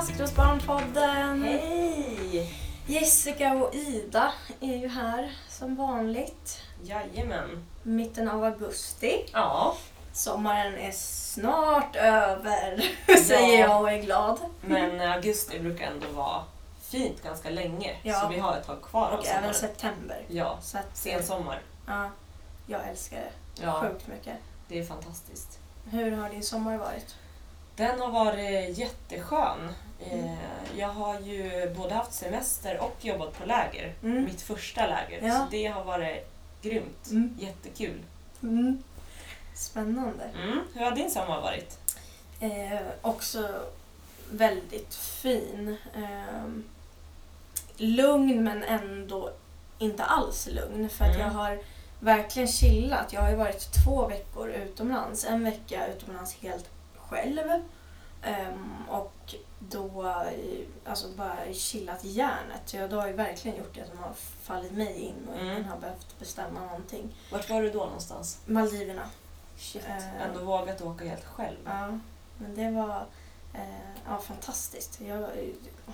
Maskrosbarnpodden! Hej! Jessica och Ida är ju här som vanligt. Jajamän. Mitten av augusti. Ja, Sommaren är snart över, säger jag och är glad. men augusti brukar ändå vara fint ganska länge. Ja. Så vi har ett tag kvar av Och även sommaren. september. Ja, Så att, sensommar. Ja, jag älskar det Ja, sjukt mycket. det är fantastiskt. Hur har din sommar varit? Den har varit jätteskön. Mm. Eh, Jag har ju både haft semester och jobbat på läger. Mm. Mitt första läger. Ja. Så det har varit grymt. Mm. Jättekul. Mm. Spännande. Mm. Hur har din sommar varit? Eh, också väldigt fin. Eh, lugn men ändå inte alls lugn. För att jag har verkligen chillat. Jag har ju varit två veckor utomlands. En vecka utomlands helt själv. Ehm, och då alltså bara chillat järnet. Så jag, då har ju verkligen gjort det som har fallit mig in och ingen Mm. har behövt bestämma någonting. Vart var du då någonstans? Maldiverna. Shit, Eh. ändå vågat åka helt själv. Ja, men det var eh, ja, fantastiskt. Jag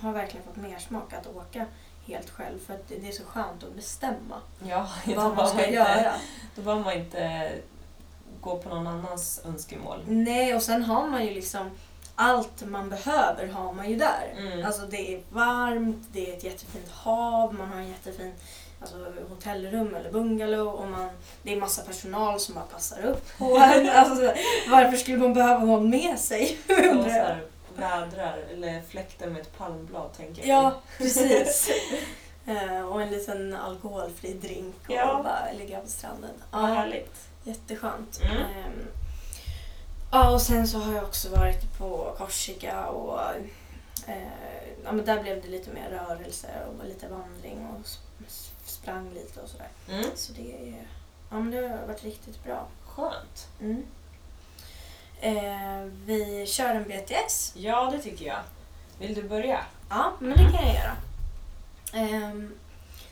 har verkligen fått mer smak att åka helt själv för att det det är så skönt att bestämma Ja, vad man ska man inte- göra. Då behöver man inte gå på någon annans önskemål. Nej, och sen har man ju liksom allt man behöver har man ju där. Mm. Alltså det är varmt, det är ett jättefint hav, man har en jättefin alltså, hotellrum eller bungalow och man, det är massa personal som bara passar upp på en. Alltså, varför skulle man behöva någon med sig? Vädrar eller fläkter med ett palmblad tänker jag. Ja, precis. Eh, och en liten alkoholfri drink och Ja. bara ligga på stranden. Vad Ja, härligt. jätteskönt. Mm. Ehm, ja, och sen så har jag också varit på Korsika och eh, ja, men där blev det lite mer rörelse och lite vandring och sprang lite och sådär. Mm. Så det, är- ja, men det har varit riktigt bra. Skönt. Mm. Eh, vi kör en BTS. Ja, det tycker jag. Vill du börja? Ja, men det kan jag göra. Ehm,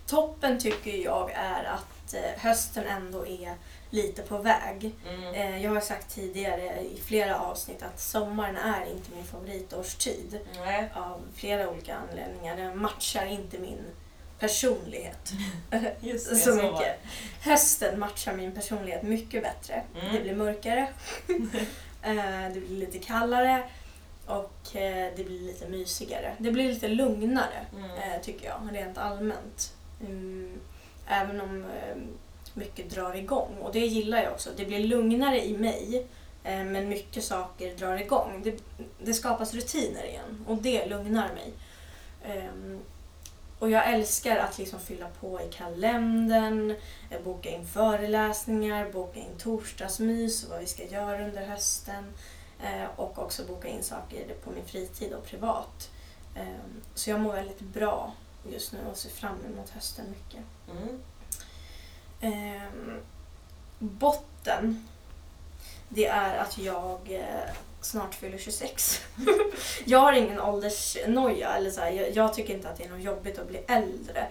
toppen tycker jag är att eh, hösten ändå är lite på väg. Mm. Eh, jag har sagt tidigare i flera avsnitt att sommaren är inte min favoritårstid. Nej. Av flera olika anledningar. Den matchar inte min personlighet Just så, det, så var mycket. Hösten matchar min personlighet mycket bättre. Mm. Det blir mörkare. Eh, det blir lite kallare. Och eh, det blir lite mysigare. Det blir lite lugnare Mm. tycker jag, rent allmänt. Mm, även om mycket drar igång. Och det gillar jag också. Det blir lugnare i mig, eh, men mycket saker drar igång. Det, det skapas rutiner igen och det lugnar mig. Ehm, och jag älskar att liksom fylla på i kalendern, eh, boka in föreläsningar, boka in torsdagsmys och vad vi ska göra under hösten. Eh, och också boka in saker på min fritid och privat. Ehm, så jag mår väldigt bra just nu och ser fram emot hösten mycket. Mm eh, botten, det är att jag eh, snart fyller 26. jag har ingen åldersnoja. Eller så här, jag, jag tycker inte att det är något jobbigt att bli äldre.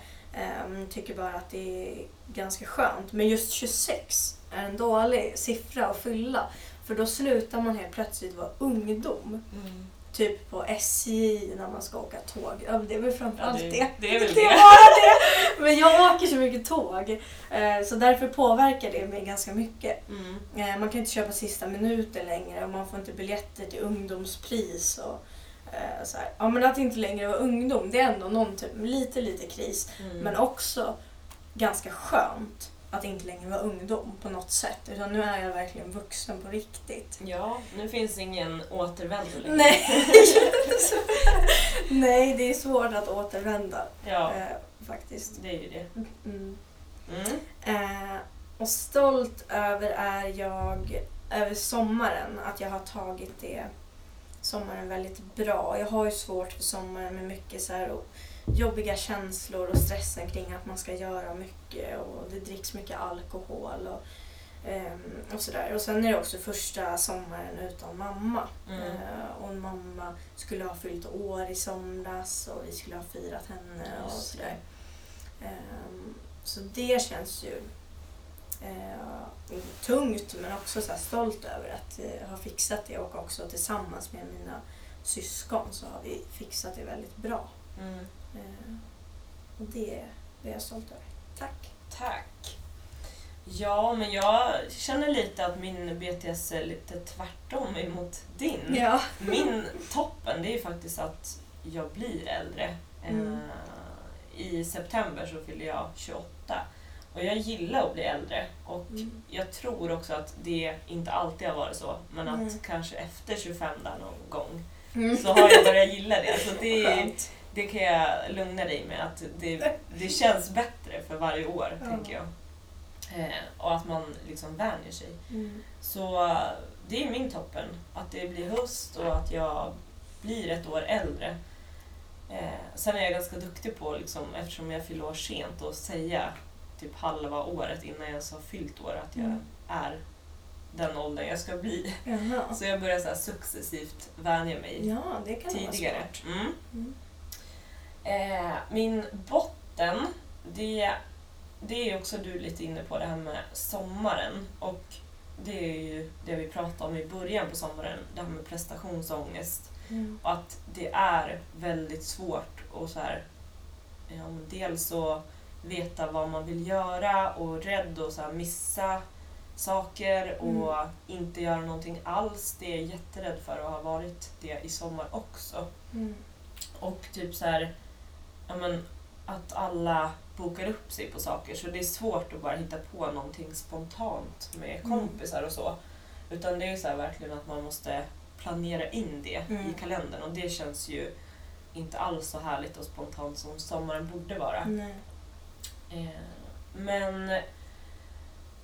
Um, tycker bara att det är ganska skönt. Men just 26 är en dålig siffra att fylla. För då slutar man helt plötsligt vara ungdom. Mm. Typ på SJ när man ska åka tåg. Ja, det är väl framförallt Ja, det. det, det är väl Det det. det! Men jag åker så mycket tåg. eh, Så därför påverkar det mig ganska mycket. Mm. Eh, Man kan inte köpa sista minuten längre och man får inte biljetter till ungdomspris. Och, eh, så här. Ja, men att inte längre vara ungdom, det är ändå någon typ, lite, lite kris. Mm. Men också ganska skönt att inte längre vara ungdom på något sätt. Utan nu är jag verkligen vuxen på riktigt. Ja, nu finns ingen återvändo längre. Nej. Nej, det är svårt att återvända Ja, eh, faktiskt. det är ju det. Mm. Mm. Eh, och stolt över är jag över sommaren, att jag har tagit det sommaren väldigt bra. Jag har ju svårt för sommaren med mycket så här och jobbiga känslor och stressen kring att man ska göra mycket och det dricks mycket alkohol och, ehm, och sådär. Och sen är det också första sommaren utan mamma. Mm. Eh, och mamma skulle ha fyllt år i somras och vi skulle ha firat henne och sådär. Ehm, så det känns ju eh, tungt men också så stolt över att eh, ha fixat det och också tillsammans med mina syskon så har vi fixat det väldigt bra. Mm. Eh, och det, det är jag stolt över. Tack! Tack. Ja, men jag känner lite att min BTS är lite tvärtom emot din. Ja. Min toppen, det är faktiskt att jag blir äldre. Mm. Eh, I september så fyller jag 28. Och jag gillar att bli äldre. Och Mm. jag tror också att det inte alltid har varit så. Men att Mm. kanske efter 25 där någon gång Mm. så har jag börjat gilla det. Så det, Skönt. Det kan jag lugna dig med. Att det, det känns bättre för varje år, Ja. tänker jag. Eh, och att man liksom vänjer sig. Mm. Så det är min toppen. Att det blir höst och att jag blir ett år äldre. Eh, sen är jag ganska duktig på, liksom, eftersom jag fyller år sent, att säga typ halva året innan jag ens har fyllt år att jag Mm. är den åldern jag ska bli. Jaha. Så jag börjar så successivt vänja mig Ja, tidigare. Mm. Mm. Eh, min botten, det, det är också du lite inne på, det här med sommaren. Och det är ju det vi pratade om i början på sommaren, det här med prestationsångest. Mm. Och att det är väldigt svårt att så här, ja, dels att veta vad man vill göra och rädd att så här missa saker och inte göra någonting alls. Det är jag jätterädd för och har varit det i sommar också. Mm. Och typ så här, ja men, att alla bokar upp sig på saker så det är svårt att bara hitta på någonting spontant med Mm. kompisar och så. Utan det är så verkligen att man måste planera in det Mm. i kalendern och det känns ju inte alls så härligt och spontant som sommaren borde vara. Eh, men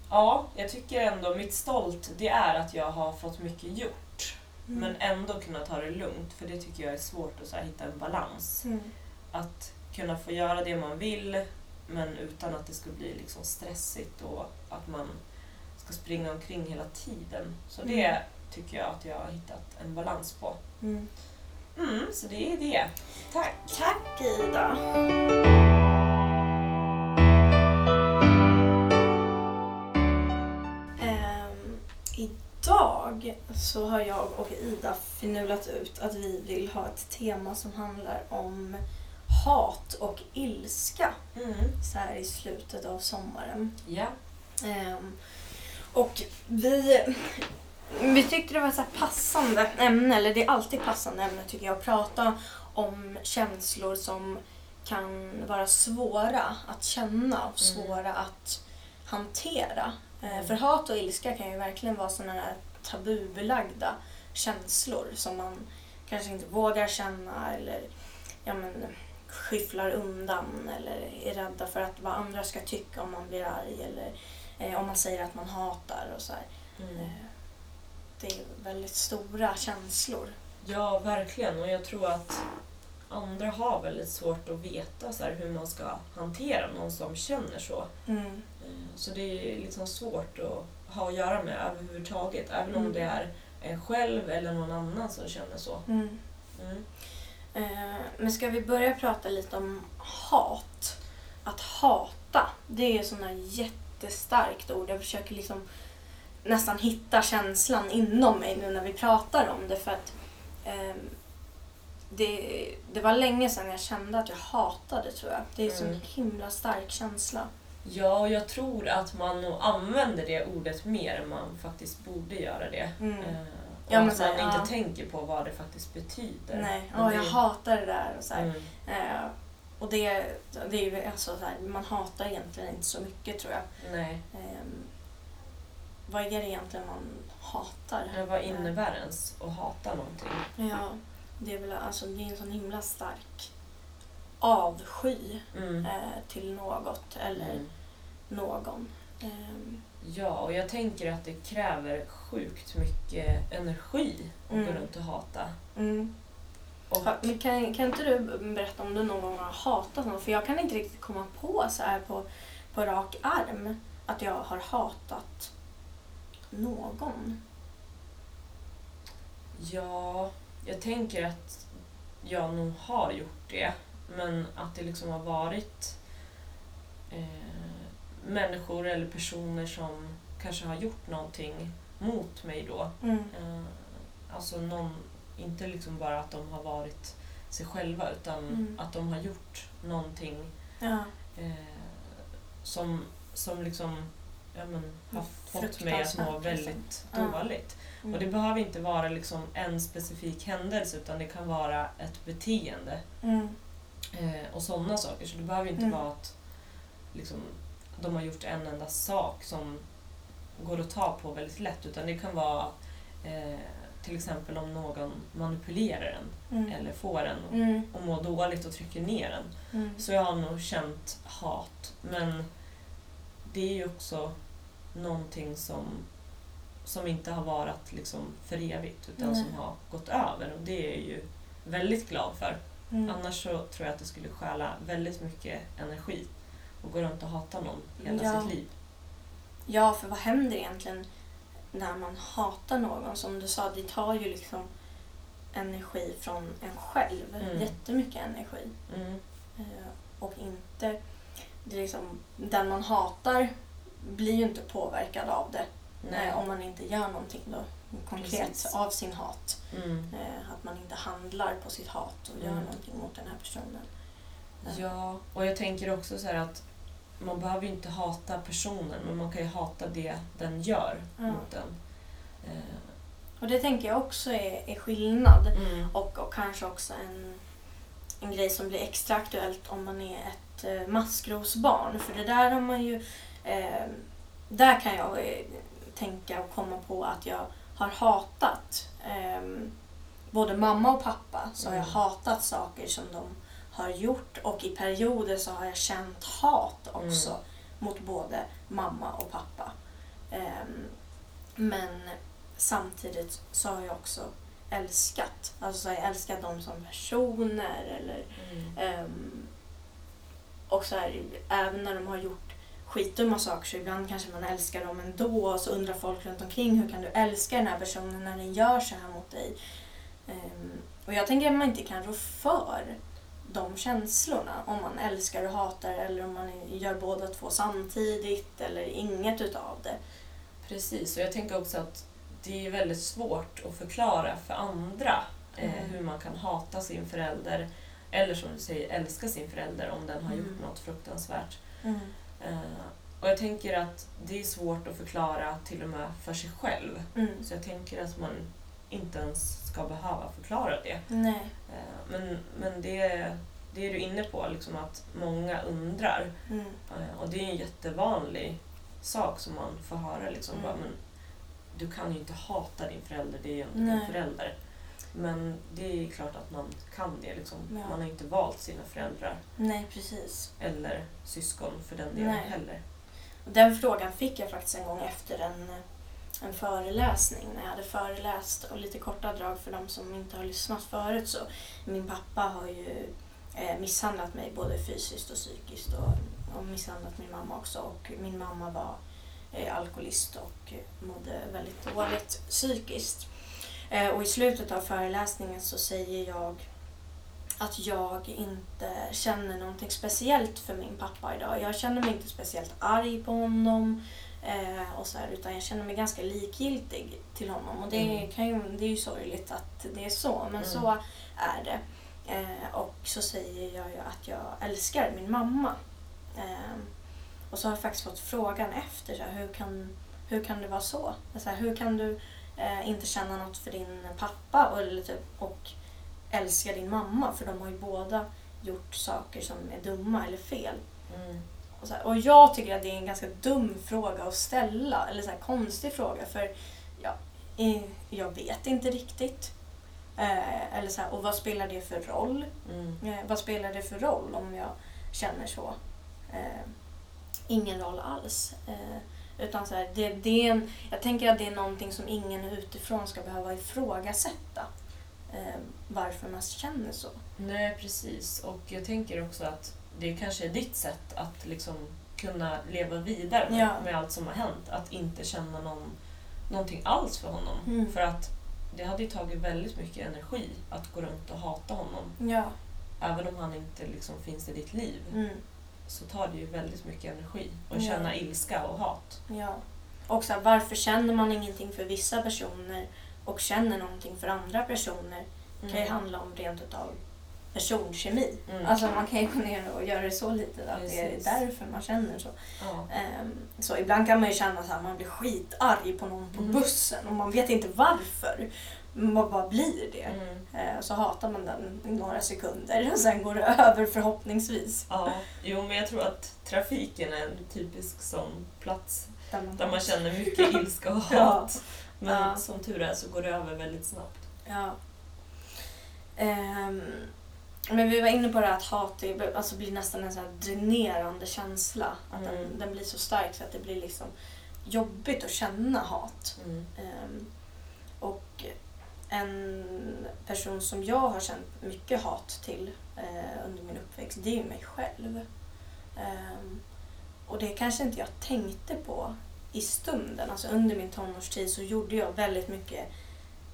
ja, jag tycker ändå mitt stolt det är att jag har fått mycket gjort. Mm. Men ändå kunna ta det lugnt för det tycker jag är svårt att så här, hitta en balans. Mm. Att kunna få göra det man vill men utan att det ska bli liksom stressigt och att man ska springa omkring hela tiden. Så det Mm. tycker jag att jag har hittat en balans på. Mm. Mm, så det är det. Tack! Tack Ida! Ehm, idag så har jag och Ida finulat ut att vi vill ha ett tema som handlar om hat och ilska Mm. så här i slutet av sommaren. Ja. Ehm, och vi, vi tyckte det var ett så passande ämne, eller det är alltid passande ämne tycker jag, att prata om känslor som kan vara svåra att känna och svåra att hantera. Eh, För hat och ilska kan ju verkligen vara sådana här tabubelagda känslor som man kanske inte vågar känna eller ja, men, skyfflar undan eller är rädda för att vad andra ska tycka om man blir arg eller eh, om man säger att man hatar och så. Mm. Eh, det är väldigt stora känslor. Ja, verkligen. Och jag tror att andra har väldigt svårt att veta så här, hur man ska hantera någon som känner så. Mm. Eh, Så det är liksom svårt att ha att göra med överhuvudtaget. Även om Mm. det är en själv eller någon annan som känner så. Mm. Eh, men ska vi börja prata lite om hat? Att hata, det är här jättestarkt ord. Jag försöker liksom nästan hitta känslan inom mig nu när vi pratar om det. För att ehm, det, det var länge sedan jag kände att jag hatade tror jag. Det är en sån Mm. himla stark känsla. Ja, och jag tror att man nog använder det ordet mer än man faktiskt borde göra det. Mm. Eh, Ja, men att så man här, inte ja. tänker på vad det faktiskt betyder. Nej, Men ja, jag det- hatar det där. Och så. Mm. Eh, och det, det är ju alltså så här, man hatar egentligen inte så mycket tror jag. Nej. Ehm, vad är det egentligen man hatar? Men vad innebär ens att hata någonting? Ja, det är väl alltså, det är en sån himla stark avsky Mm. eh, till något eller Mm. någon. Ja, och jag tänker att det kräver sjukt mycket energi att Mm. gå runt och hata. mm. Och, men kan, kan inte du berätta om du någon gång har hatat någon? För jag kan inte riktigt komma på så här på, på rak arm att jag har hatat någon. ja, jag tänker att jag nog har gjort det. Men att det liksom har varit eh, människor eller personer som kanske har gjort någonting mot mig då. Mm. Eh, alltså någon inte liksom bara att de har varit sig själva utan Mm. att de har gjort någonting Ja. eh, som, som liksom ja, men, har Mm, fått mig att må fruktansvärt, väldigt liksom. Ja. dåligt. Mm. Och det behöver inte vara liksom en specifik händelse utan det kan vara ett beteende Mm. eh, och sådana saker. Så det behöver inte Mm. vara att liksom, de har gjort en enda sak som går att ta på väldigt lätt utan det kan vara eh, till exempel om någon manipulerar en Mm. eller får en Mm. att må dåligt och trycker ner en. Mm. Så jag har nog känt hat. Men det är ju också någonting som, som inte har varit liksom för evigt utan som har gått över och det är jag ju väldigt glad för. Mm. Annars så tror jag att det skulle stjäla väldigt mycket energi och gå runt och hata någon hela Ja. sitt liv. Ja, för vad händer egentligen när man hatar någon? Som du sa, det tar ju liksom energi från en själv. Mm. Jättemycket energi. Mm. Eh, Och inte... Det är liksom, den man hatar blir ju inte påverkad av det. Nej. Eh, Om man inte gör någonting då konkret Precis. av sin hat. Mm. Eh, Att man inte handlar på sitt hat och gör Mm. någonting mot den här personen. Ja, och jag tänker också så här att man behöver ju inte hata personen men man kan ju hata det den gör Ja. mot en. Eh, Och det tänker jag också är, är skillnad. Mm. Och, och kanske också en, en grej som blir extra aktuellt om man är ett eh, maskrosbarn. För det där har man ju... Eh, där kan jag eh, tänka och komma på att jag har hatat eh, både mamma och pappa. Så har jag Mm. hatat saker som de har gjort och i perioder så har jag känt hat också Mm. mot både mamma och pappa. Ehm, men samtidigt så har jag också älskat. Alltså så har jag älskat dem som personer eller Mm. ehm, och så här, även när de har gjort skitdumma saker så ibland kanske man älskar dem ändå och så undrar folk runt omkring hur kan du älska den här personen när den gör så här mot dig? Ehm, och jag tänker att man inte kan rå för de känslorna om man älskar och hatar eller om man gör båda två samtidigt eller inget utav det. Precis, och jag tänker också att det är väldigt svårt att förklara för andra eh, Mm. hur man kan hata sin förälder eller som du säger älska sin förälder om den har Mm. gjort något fruktansvärt. Mm. Eh, och jag tänker att det är svårt att förklara till och med för sig själv. Mm. Så jag tänker att man inte ens ska behöva förklara det. Nej. Eh, men men det, det är du inne på, liksom att många undrar. Mm. Eh, Och det är en jättevanlig sak som man får höra. Liksom, Mm. bara, men du kan ju inte hata din förälder, det är ju inte Nej. din förälder. Men det är klart att man kan det. Liksom. Ja. Man har inte valt sina föräldrar Nej, precis. eller syskon för den delen Nej. heller. Den frågan fick jag faktiskt en gång efter en, en föreläsning när jag hade föreläst och lite korta drag för de som inte har lyssnat förut så min pappa har ju eh, misshandlat mig både fysiskt och psykiskt och, och misshandlat min mamma också och min mamma var eh, alkoholist och eh, mådde väldigt dåligt psykiskt. Eh, och i slutet av föreläsningen så säger jag att jag inte känner någonting speciellt för min pappa idag. Jag känner mig inte speciellt arg på honom eh, och så här, utan jag känner mig ganska likgiltig till honom. Och det, Mm. kan ju, det är ju sorgligt att det är så, men Mm. så är det. Eh, och så säger jag ju att jag älskar min mamma. Eh, och så har jag faktiskt fått frågan efter, så här, hur, kan, hur kan det vara så? så här, hur kan du eh, inte känna något för din pappa och, eller typ, och älska din mamma? För de har ju båda gjort saker som är dumma eller fel. Mm. Och, så här, och jag tycker att det är en ganska dum fråga att ställa, eller så här, konstig fråga. För ja, eh, jag vet inte riktigt. Eh, eller så här, och vad spelar det för roll? Mm. Eh, vad spelar det för roll om jag känner så? Eh, ingen roll alls. Eh, utan så här, det, det är en, jag tänker att det är någonting som ingen utifrån ska behöva ifrågasätta. Eh, varför man känner så. Nej, precis. Och jag tänker också att det kanske är ditt sätt att liksom kunna leva vidare med, Ja. med allt som har hänt. Att inte känna någon, någonting alls för honom. Mm. För att det hade ju tagit väldigt mycket energi att gå runt och hata honom. Ja. Även om han inte liksom finns i ditt liv Mm. så tar det ju väldigt mycket energi att Ja. känna ilska och hat. Ja. Och så här, varför känner man ingenting för vissa personer och känner någonting för andra personer Mm. kan ju handla om rent utav personkemi. Mm. Alltså man kan ju gå ner och göra det så lite att det är Precis. därför man känner så. Ja. Ehm, så ibland kan man ju känna att man blir skitarg på någon på Mm. bussen och man vet inte varför. Man bara blir det. Mm. Eh, så hatar man den i några sekunder och sen går det över förhoppningsvis. Ja, jo men jag tror att trafiken är en typisk sån plats Där man, där man känner mycket ilska och Ja. hat. Men Ja. som tur är så går det över väldigt snabbt. Ja. Ehm, men vi var inne på det här att hat är, alltså blir nästan en här dränerande känsla. Att den, Mm. den blir så stark så att det blir liksom jobbigt att känna hat. Mm. Ehm, och en person som jag har känt mycket hat till eh, under min uppväxt, det är ju mig själv. Ehm, och det kanske inte jag tänkte på i stunden. Alltså under min tonårstid så gjorde jag väldigt mycket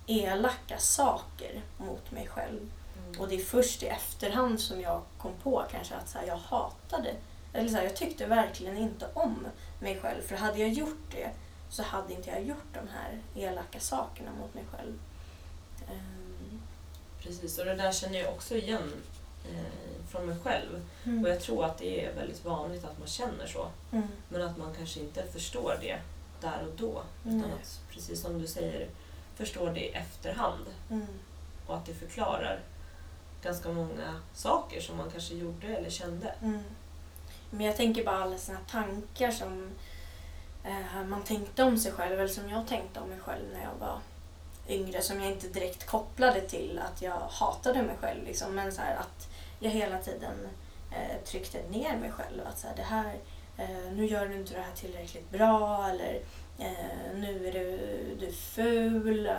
elaka saker mot mig själv. Mm. Och det är först i efterhand som jag kom på kanske att så här, jag hatade, eller så här, jag tyckte verkligen inte om mig själv. För hade jag gjort det så hade inte jag gjort de här elaka sakerna mot mig själv. Ehm, Precis, och det där känner jag också igen eh, från mig själv. Mm. Och jag tror att det är väldigt vanligt att man känner så. Mm. Men att man kanske inte förstår det där och då. Utan Nej. att, precis som du säger, förstår det i efterhand. Mm. Och att det förklarar ganska många saker som man kanske gjorde eller kände. Mm. Men jag tänker bara alla såna tankar som eh, man tänkte om sig själv, eller som jag tänkte om mig själv när jag var yngre, som jag inte direkt kopplade till att jag hatade mig själv. Liksom. Men så här, att jag hela tiden eh, tryckte ner mig själv. Att så här, det här, eh, nu gör du inte det här tillräckligt bra, eller eh, nu är du, du är ful,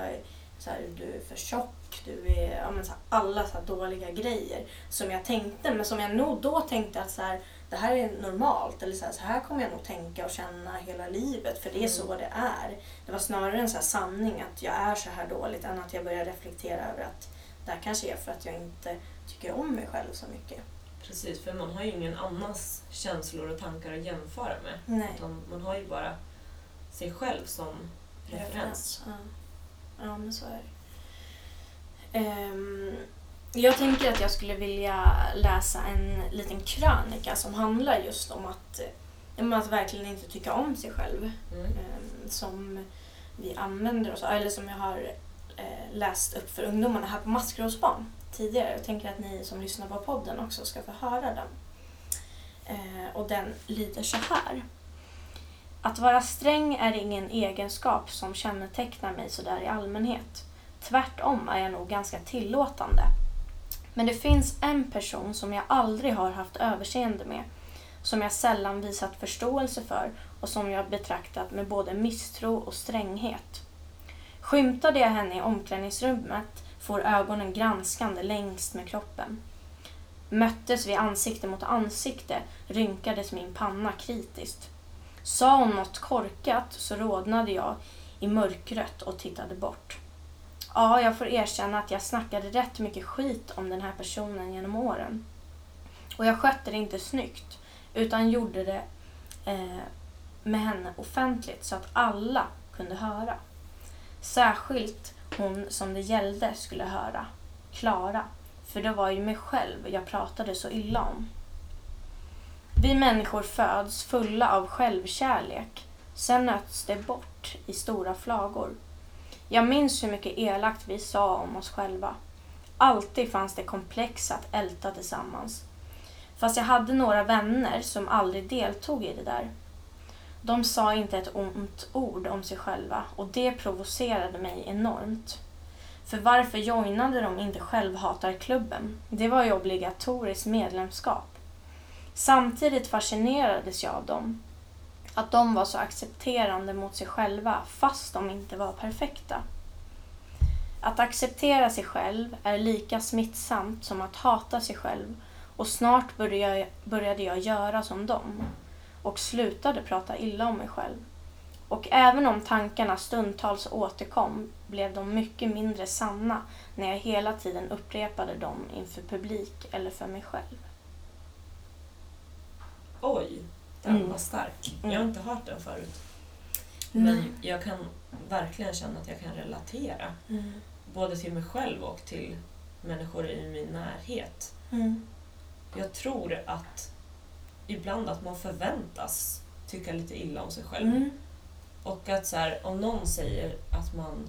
så här, du är för tjock, du är ja, men så här, alla så här dåliga grejer som jag tänkte, men som jag nog då tänkte att så här, det här är normalt, eller så här, så här kommer jag nog tänka och känna hela livet, för det är Mm. så det är. Det var snarare en så här sanning att jag är så här dåligt, än att jag börjar reflektera över att det här kanske är för att jag inte tycker om mig själv så mycket. Precis, för man har ju ingen annans känslor och tankar att jämföra med. Nej. Utan man har ju bara sig själv som referens. Ja. Ja, men så är det. Ehm, jag tänker att jag skulle vilja läsa en liten krönika som handlar just om att, eh, om att verkligen inte tycka om sig själv. Mm. Ehm, som vi använder oss av, eller som jag har eh, läst upp för ungdomarna här på Maskrosbarn tidigare. Jag tänker att ni som lyssnar på podden också ska få höra den. Eh, och den lyder så här. Att vara sträng är ingen egenskap som kännetecknar mig sådär i allmänhet. Tvärtom är jag nog ganska tillåtande. Men det finns en person som jag aldrig har haft överseende med, som jag sällan visat förståelse för och som jag betraktat med både misstro och stränghet. Skymtade jag henne i omklädningsrummet får ögonen granskande längst med kroppen. Möttes vi ansikte mot ansikte rynkades min panna kritiskt. Sa hon något korkat så rodnade jag i mörkret och tittade bort. Ja, jag får erkänna att jag snackade rätt mycket skit om den här personen genom åren. Och jag skötte det inte snyggt, utan gjorde det eh, med henne offentligt så att alla kunde höra. Särskilt hon som det gällde skulle höra, Klara, för det var ju mig själv jag pratade så illa om. Vi människor föds fulla av självkärlek. Sen nöts det bort i stora flagor. Jag minns hur mycket elakt vi sa om oss själva. Alltid fanns det komplex att älta tillsammans. Fast jag hade några vänner som aldrig deltog i det där. De sa inte ett ont ord om sig själva och det provocerade mig enormt. För varför joinade de inte självhatarklubben? Det var ju obligatoriskt medlemskap. Samtidigt fascinerades jag av dem. Att de var så accepterande mot sig själva fast de inte var perfekta. Att acceptera sig själv är lika smittsamt som att hata sig själv och snart började jag, göra som dem och slutade prata illa om mig själv. Och även om tankarna stundtals återkom blev de mycket mindre sanna när jag hela tiden upprepade dem inför publik eller för mig själv. Oj, den Mm. var stark. Mm. Jag har inte hört den förut. Men jag kan verkligen känna att jag kan relatera. Mm. Både till mig själv och till människor i min närhet. Mm. Jag tror att ibland att man förväntas tycka lite illa om sig själv. Mm. Och att så här, om någon säger att man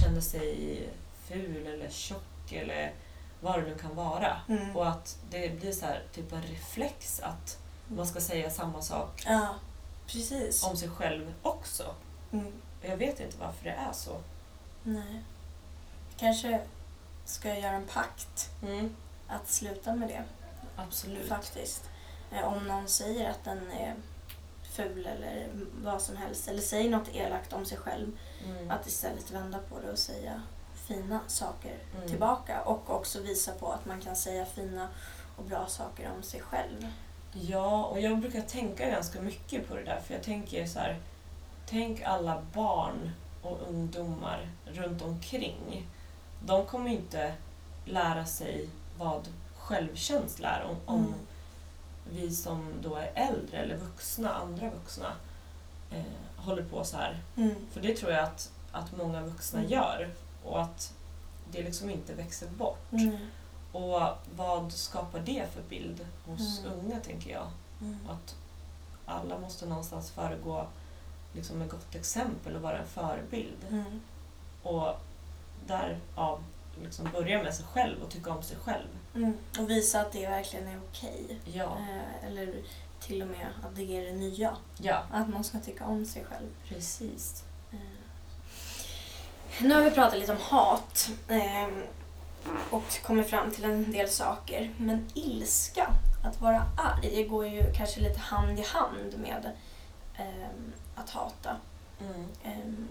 känner sig ful eller tjock eller vad det nu kan vara. Mm. Och att det blir så här, typ en reflex att man ska säga samma sak Ja, precis. om sig själv också. Mm. Jag vet inte varför det är så. Nej. Kanske ska jag göra en pakt Mm. att sluta med det. Absolut. Faktiskt. Eh, Om någon säger att den är ful eller vad som helst eller säger något elakt om sig själv Mm. att istället vända på det och säga fina saker Mm. tillbaka och också visa på att man kan säga fina och bra saker om sig själv. Ja, och jag brukar tänka ganska mycket på det där för jag tänker så här, tänk alla barn och ungdomar runt omkring. De kommer inte lära sig vad självkänsla är om, om Mm. vi som då är äldre eller vuxna, andra vuxna, eh, håller på så här. Mm. För det tror jag att, att många vuxna Mm. gör och att det liksom inte växer bort. Mm. Och vad skapar det för bild hos Mm. unga, tänker jag? Mm. Att alla måste någonstans föregå liksom med gott exempel och vara en förebild. Mm. Och därav liksom börja med sig själv och tycka om sig själv. Mm. Och visa att det verkligen är okej. Ja. Eh, Eller till och med att det är det nya. Ja, Att man ska tycka om sig själv. precis. Eh. Nu har vi pratat lite om hat eh, och kommit fram till en del saker. Men ilska, att vara arg, går ju kanske lite hand i hand med eh, att hata. Mm. Eh,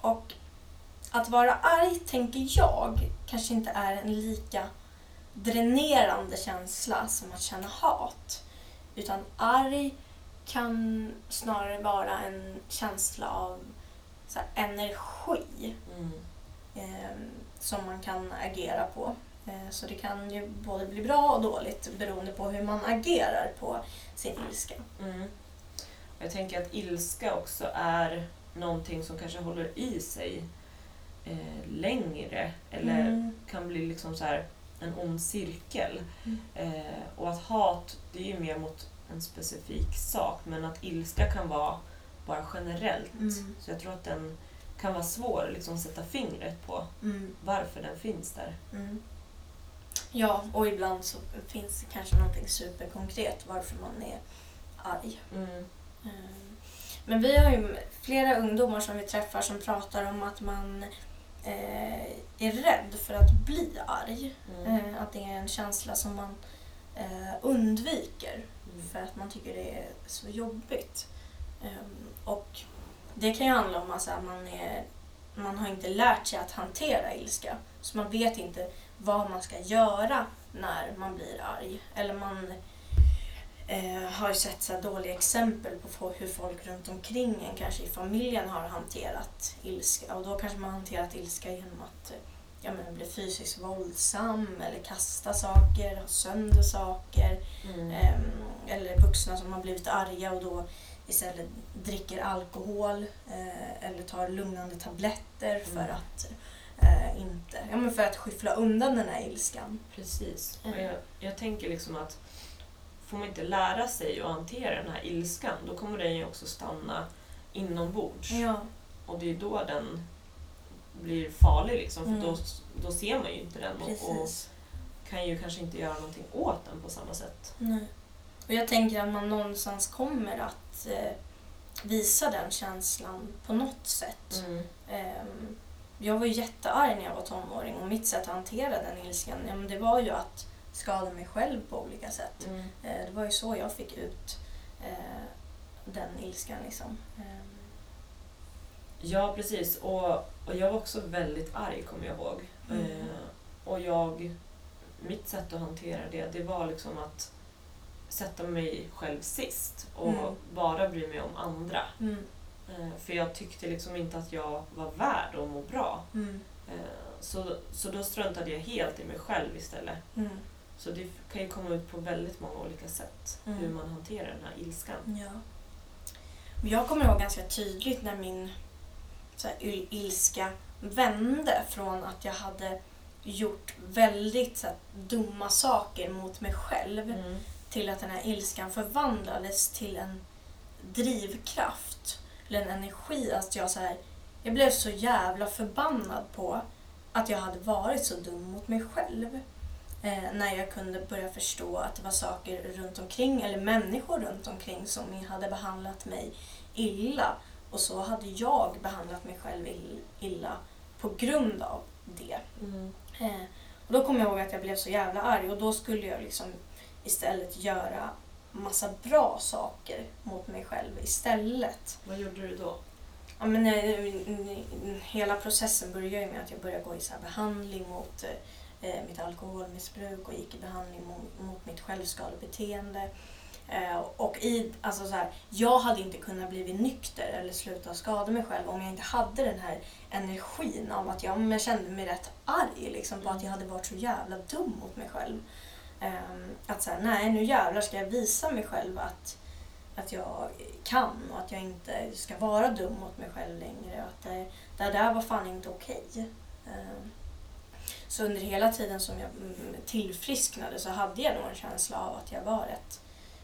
och att vara arg, tänker jag, kanske inte är en lika dränerande känsla som att känna hat. Utan arg kan snarare vara en känsla av här, energi Mm. eh, som man kan agera på. Eh, så det kan ju både bli bra och dåligt beroende på hur man agerar på sin ilska. Mm. Jag tänker att ilska också är någonting som kanske håller i sig eh, längre eller Mm. kan bli liksom så här en ond cirkel. Mm. Eh, och att hat, det är ju mer mot en specifik sak men att ilska kan vara bara generellt. Mm. Så jag tror att den kan vara svår att liksom sätta fingret på Mm. varför den finns där. Mm. Ja, och ibland så finns det kanske någonting superkonkret varför man är arg. Mm. Eh, Men vi har ju flera ungdomar som vi träffar som pratar om att man eh, är rädd för att bli arg. Mm. Eh, att det är en känsla som man eh, undviker Mm. för att man tycker det är så jobbigt. Ehm, och det kan ju handla om alltså, att man, är, man har inte lärt sig att hantera ilska. Så man vet inte vad man ska göra när man blir arg. Eller man eh, har ju sett så dåliga exempel på hur folk runt omkring en, kanske i familjen, har hanterat ilska. Och då kanske man har hanterat ilska genom att eh, ja, men, bli fysiskt våldsam eller kasta saker, ha sönder saker. Mm. Ehm, eller vuxna som har blivit arga och då istället dricker alkohol eh, eller tar lugnande tabletter för Mm. att eh, inte, ja men för att skyffla undan den här ilskan. Precis. Mm. Och jag, jag tänker liksom att får man inte lära sig att hantera den här ilskan då kommer den ju också stanna inombords. Ja. Och det är då den blir farlig liksom, för Mm. då, då ser man ju inte den och, och kan ju kanske inte göra någonting åt den på samma sätt. Nej. Och jag tänker att man någonstans kommer att eh, visa den känslan på något sätt. Mm. Ehm, jag var ju jättearg när jag var tonåring och mitt sätt att hantera den ilskan ja, men det var ju att skada mig själv på olika sätt. Mm. Eh, Det var ju så jag fick ut eh, den ilskan. Liksom. Ehm, Ja, precis. Och, och jag var också väldigt arg, kommer jag ihåg. Mm. Eh, och jag, mitt sätt att hantera det, det var liksom att sätta mig själv sist och Mm. bara bry mig om andra. Mm. Eh, för jag tyckte liksom inte att jag var värd att må bra. Mm. Eh, så, så då struntade jag helt i mig själv istället. Mm. Så det kan ju komma ut på väldigt många olika sätt Mm. hur man hanterar den här ilskan. Ja. Jag kommer ihåg ganska tydligt när min så här, il- ilska vände från att jag hade gjort väldigt så här, dumma saker mot mig själv Mm. Till att den här ilskan förvandlades till en drivkraft eller en energi. Att jag, så här, jag blev så jävla förbannad på att jag hade varit så dum mot mig själv. Eh, när jag kunde börja förstå att det var saker runt omkring eller människor runt omkring som hade behandlat mig illa. Och så hade jag behandlat mig själv ill- illa på grund av det. Mm. Eh, och då kom jag ihåg att jag blev så jävla arg och då skulle jag liksom istället göra massa bra saker mot mig själv istället. Vad gjorde du då? Ja, men, eh, mm, hela processen började ju med att jag började gå i så behandling mot eh, mitt alkoholmissbruk och gick i behandling mot, mot mitt självskadebeteende. Eh, och i, alltså så här, jag hade inte kunnat bli nykter eller sluta skada mig själv om jag inte hade den här energin av att jag, jag kände mig rätt arg liksom, på att jag hade varit så jävla dum mot mig själv. Ehm, att säga nej nu jävlar ska jag visa mig själv att, att jag kan och att jag inte ska vara dum mot mig själv längre. Och att det, det där var fan inte okej. Ehm, så under hela tiden som jag mm, tillfrisknade så hade jag nog en känsla av att jag var rätt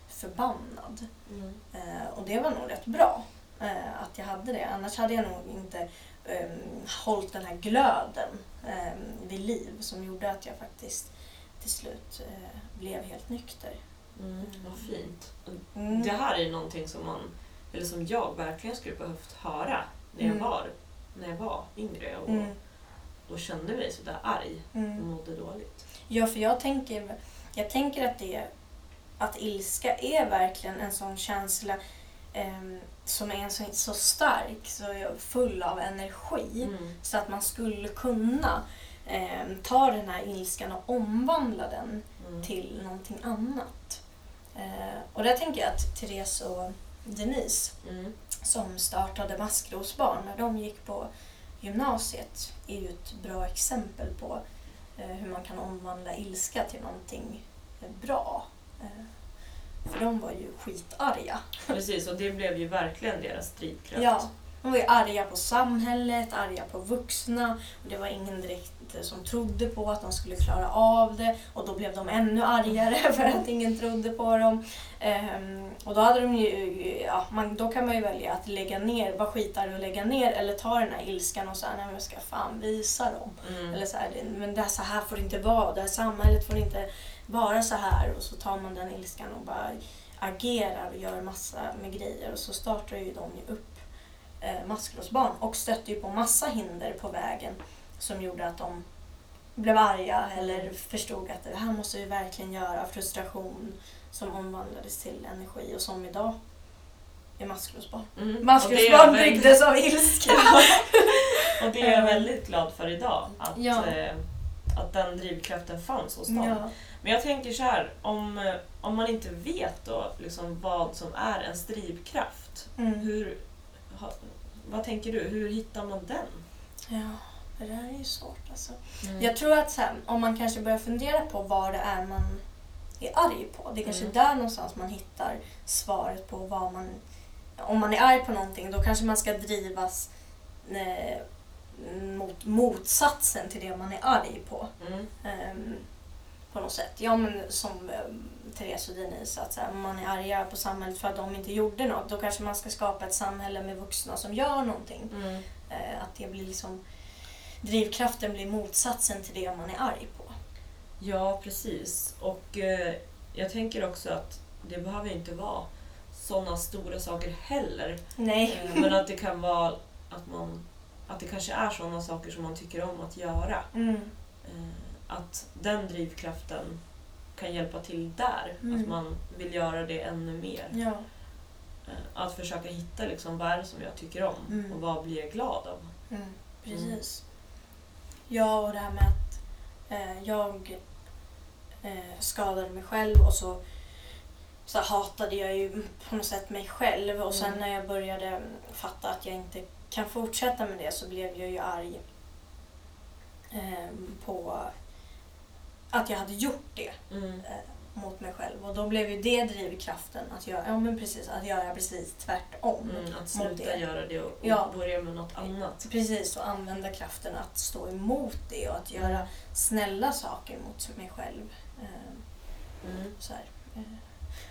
förbannad. Mm. Eh, och det var nog rätt bra eh, att jag hade det. Annars hade jag nog inte eh, hållit den här glöden eh, vid liv som gjorde att jag faktiskt till slut eh, blev helt nykter. Mm. Vad fint. Mm. Det här är någonting som man, eller som jag verkligen skulle behövt höra när jag Mm. var, när jag var yngre och, Mm. och kände mig sådär arg och Mm. mådde dåligt. Ja, för jag tänker, jag tänker att, det, att ilska är verkligen en sån känsla ehm, som är så, så stark, så full av energi. Mm. Så att man skulle kunna eh, ta den här ilskan och omvandla den Mm. till någonting annat. Eh, och där tänker jag att Therese och Denise Mm. som startade Maskrosbarn när de gick på gymnasiet är ju ett bra exempel på eh, hur man kan omvandla ilska till någonting bra. Eh, för de var ju skitarga. Precis, och det blev ju verkligen deras drivkraft. Ja, de var ju arga på samhället, arga på vuxna. Och det var ingen direkt eh, som trodde på att de skulle klara av det. Och då blev de ännu argare för att ingen trodde på dem. Ehm, och då, hade de ju, ja, man, då kan man ju välja att lägga ner, vara skitarg och lägga ner. Eller ta den här ilskan och säga, nej men jag ska fan visa dem. Mm. Eller så här, men det här, så här får det inte vara. Det här samhället får inte vara så här. Och så tar man den ilskan och bara agerar och gör massa med grejer. Och så startar ju de ju upp eh, maskrosbarn och stötte ju på massa hinder på vägen som gjorde att de blev arga eller förstod att det här måste vi verkligen göra. Frustration som omvandlades till energi och som idag är maskrosbarn. Mm. Maskrosbarn jag väldigt- byggdes av ilska. Och det är jag väldigt glad för idag. Att, Ja. eh, att den drivkraften fanns hos dem. Ja. Men jag tänker så här, om, eh, om man inte vet då liksom vad som är ens drivkraft, Mm. hur, ha, vad tänker du? Hur hittar man den? ja, det där är ju svårt alltså. Mm. Jag tror att sen, om man kanske börjar fundera på vad det är man är arg på. Det är kanske Mm. där någonstans man hittar svaret på vad man... Om man är arg på någonting då kanske man ska drivas eh, mot motsatsen till det man är arg på. Mm. Ehm, på något sätt. Ja men som um, Therese och Denise, att så här, man är arga på samhället för att de inte gjorde något då kanske man ska skapa ett samhälle med vuxna som gör någonting. Mm. Eh, att det blir liksom drivkraften blir motsatsen till det man är arg på. Ja, precis. Och eh, jag tänker också att det behöver inte vara sådana stora saker heller. Nej. Eh, men att det kan vara att man att det kanske är sådana saker som man tycker om att göra. Mm. Eh, att den drivkraften kan hjälpa till där. Mm. Att man vill göra det ännu mer. Ja. Eh, att försöka hitta liksom, vad är det som jag tycker om Mm. och vad blir jag glad av. Mm. Precis. Ja, och det här med att eh, jag eh, skadade mig själv och så, så hatade jag ju på något sätt mig själv. Och sen Mm. när jag började fatta att jag inte kan fortsätta med det så blev jag ju arg eh, på att jag hade gjort det. Mm. mot mig själv. Och då blev ju det drivkraften att göra, ja, men precis, att göra precis tvärtom. Mm, att sluta det. göra det och, och Ja. börja med något annat. Precis, och använda kraften att stå emot det och att göra snälla saker mot mig själv. Eh, Mm. Så här. Eh,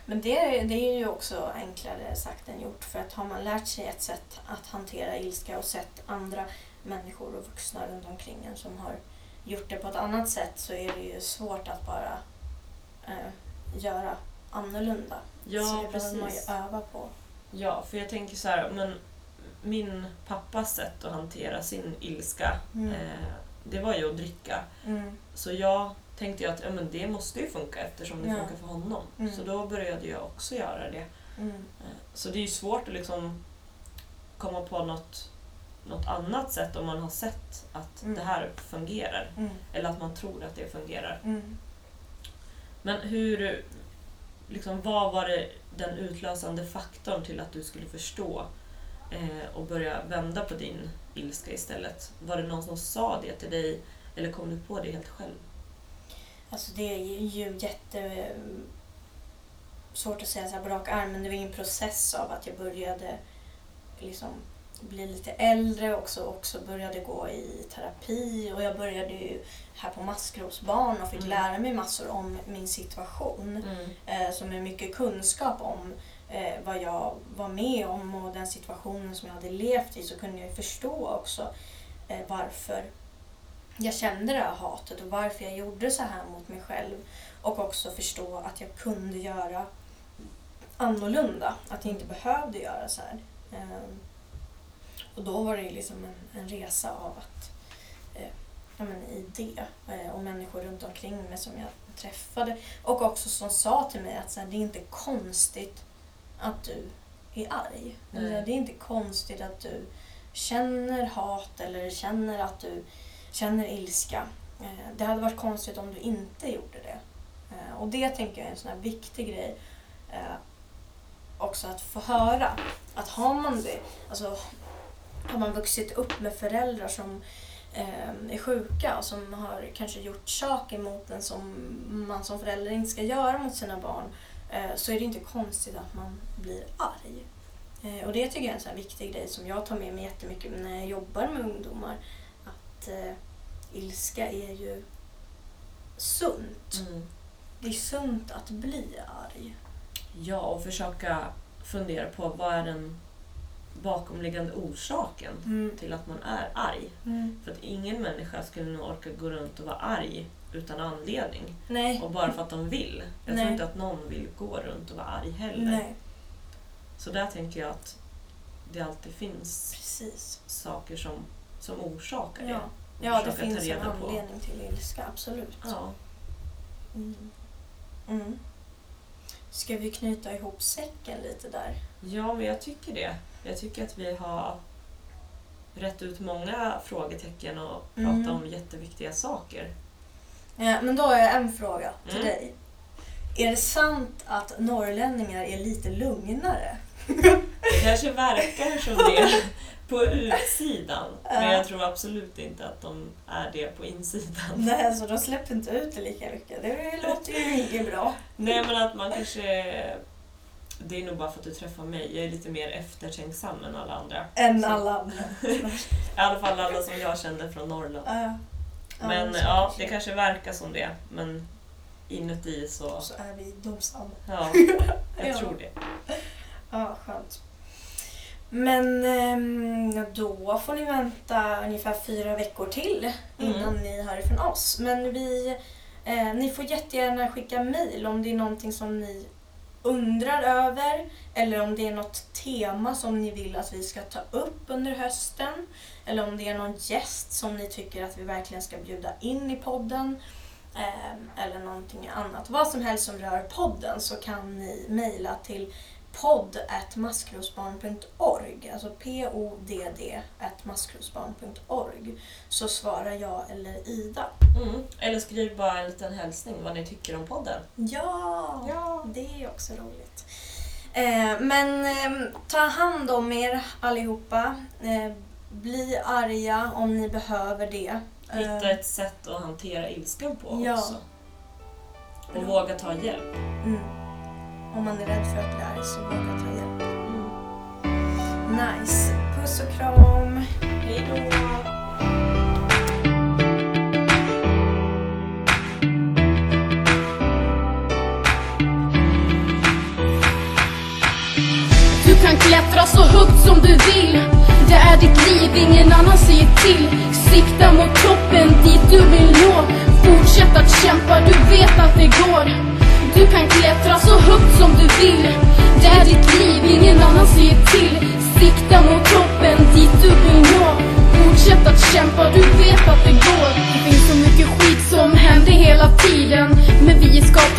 Men det, det är ju också enklare sagt än gjort för att har man lärt sig ett sätt att hantera ilska och sett andra människor och vuxna runt omkring en som har gjort det på ett annat sätt så är det ju svårt att bara eh, göra annorlunda. så Ja, det behöver man ju precis. öva på. Ja, för jag tänker så här, men min pappas sätt att hantera sin ilska, Mm. eh, det var ju att dricka. Mm. Så jag tänkte ju att ja, men det måste ju funka eftersom det Ja. funkar för honom. Mm. Så då började jag också göra det. Mm. Eh, Så det är ju svårt att liksom komma på något, något annat sätt om man har sett att Mm. det här fungerar. Mm. Eller att man tror att det fungerar. Mm. Men hur, liksom, vad var det den utlösande faktorn till att du skulle förstå eh, och börja vända på din ilska istället? Var det någon som sa det till dig eller kom du på det helt själv? Alltså det är ju jätte svårt att säga så här på rak arm men det var en process av att jag började liksom bli lite äldre och också, också började gå i terapi och jag började ju här på maskrosbarn och fick Mm. lära mig massor om min situation eh, som är mycket kunskap om eh, vad jag var med om och den situationen som jag hade levt i så kunde jag förstå också eh, varför jag kände det här hatet och varför jag gjorde så här mot mig själv. Och också förstå att jag kunde göra annorlunda. Att jag inte behövde göra så här. Ehm, och då var det liksom en, en resa av att eh, ja, men i det eh, och människor runt omkring mig som jag träffade och också som sa till mig att så här, det är inte konstigt att du är arg. Eller, det är inte konstigt att du känner hat eller känner att du känner ilska. Eh, Det hade varit konstigt om du inte gjorde det. Eh, Och det tänker jag är en sån här viktig grej. eh, Också att få höra. Att har man det, alltså har man vuxit upp med föräldrar som eh, är sjuka och som har kanske gjort saker mot en som man som förälder inte ska göra mot sina barn eh, så är det inte konstigt att man blir arg. Eh, Och det tycker jag är en sån här viktig grej som jag tar med mig jättemycket när jag jobbar med ungdomar. Att eh, ilska är ju sunt. Mm. Det är sunt att bli arg. Ja, och försöka fundera på vad är den bakomliggande orsaken Mm. till att man är arg. Mm. För att ingen människa skulle nog orka gå runt och vara arg utan anledning. Nej. Och bara för att de vill. Jag Nej. tror inte att någon vill gå runt och vara arg heller. Nej, Så där tänker jag att det alltid finns precis. saker som, som orsakar det. Ja, det finns en reda på. anledning till ilska, absolut. Ja. Mm. Ska vi knyta ihop säcken lite där? ja, men jag tycker det. Jag tycker att vi har rätt ut många frågetecken och pratat Mm. om jätteviktiga saker. Ja, men då har jag en fråga till Mm. dig. Är det sant att norrlänningar är lite lugnare? Det kanske verkar som det på utsidan, men Ja. jag tror absolut inte att de är det på insidan. Nej, så de släpper inte ut det lika mycket. Det låter ju inget bra. Nej, men att man kanske... Det är nog bara för att du träffar mig. Jag är lite mer eftertänksam än alla andra. Än Så- alla andra. I alla fall alla som jag känner från Norrland. Ja. Men så ja, det kanske verkar som det. Men inuti så... Så är vi domsamma. Ja, jag Ja. tror det. Ja, skönt. Men ehm, då får ni vänta ungefär fyra veckor till innan ni hör ifrån oss. Men vi, eh, ni får jättegärna skicka mejl om det är någonting som ni undrar över eller om det är något tema som ni vill att vi ska ta upp under hösten eller om det är någon gäst som ni tycker att vi verkligen ska bjuda in i podden eh, eller någonting annat. Vad som helst som rör podden så kan ni mejla till podd maskrosbarn.org, alltså p-o-d-d maskrosbarn.org så svarar jag eller Ida. Mm. Eller skriv bara en liten hälsning vad ni tycker om podden. Ja, Ja. det är också roligt. Eh, men eh, ta hand om er allihopa. Eh, bli arga om ni behöver det. Hitta Eh, ett sätt att hantera ilskan på Ja. också. Och våga ta hjälp. Mm. Om man är rädd för att bli arg så våga ta hjälp. Nice. Puss och kram. Hej då! Du kan klättra så högt som du vill Det är ditt liv, ingen annan säger till Sikta mot toppen, dit du vill nå Fortsätt att kämpa, du vet att det går du kan klättra så högt som du vill. Det är ditt liv, ingen annan säger till. Sikta mot toppen, dit du vill nå. Fortsätt att kämpa, du vet att det går. Det finns så mycket skit som händer hela tiden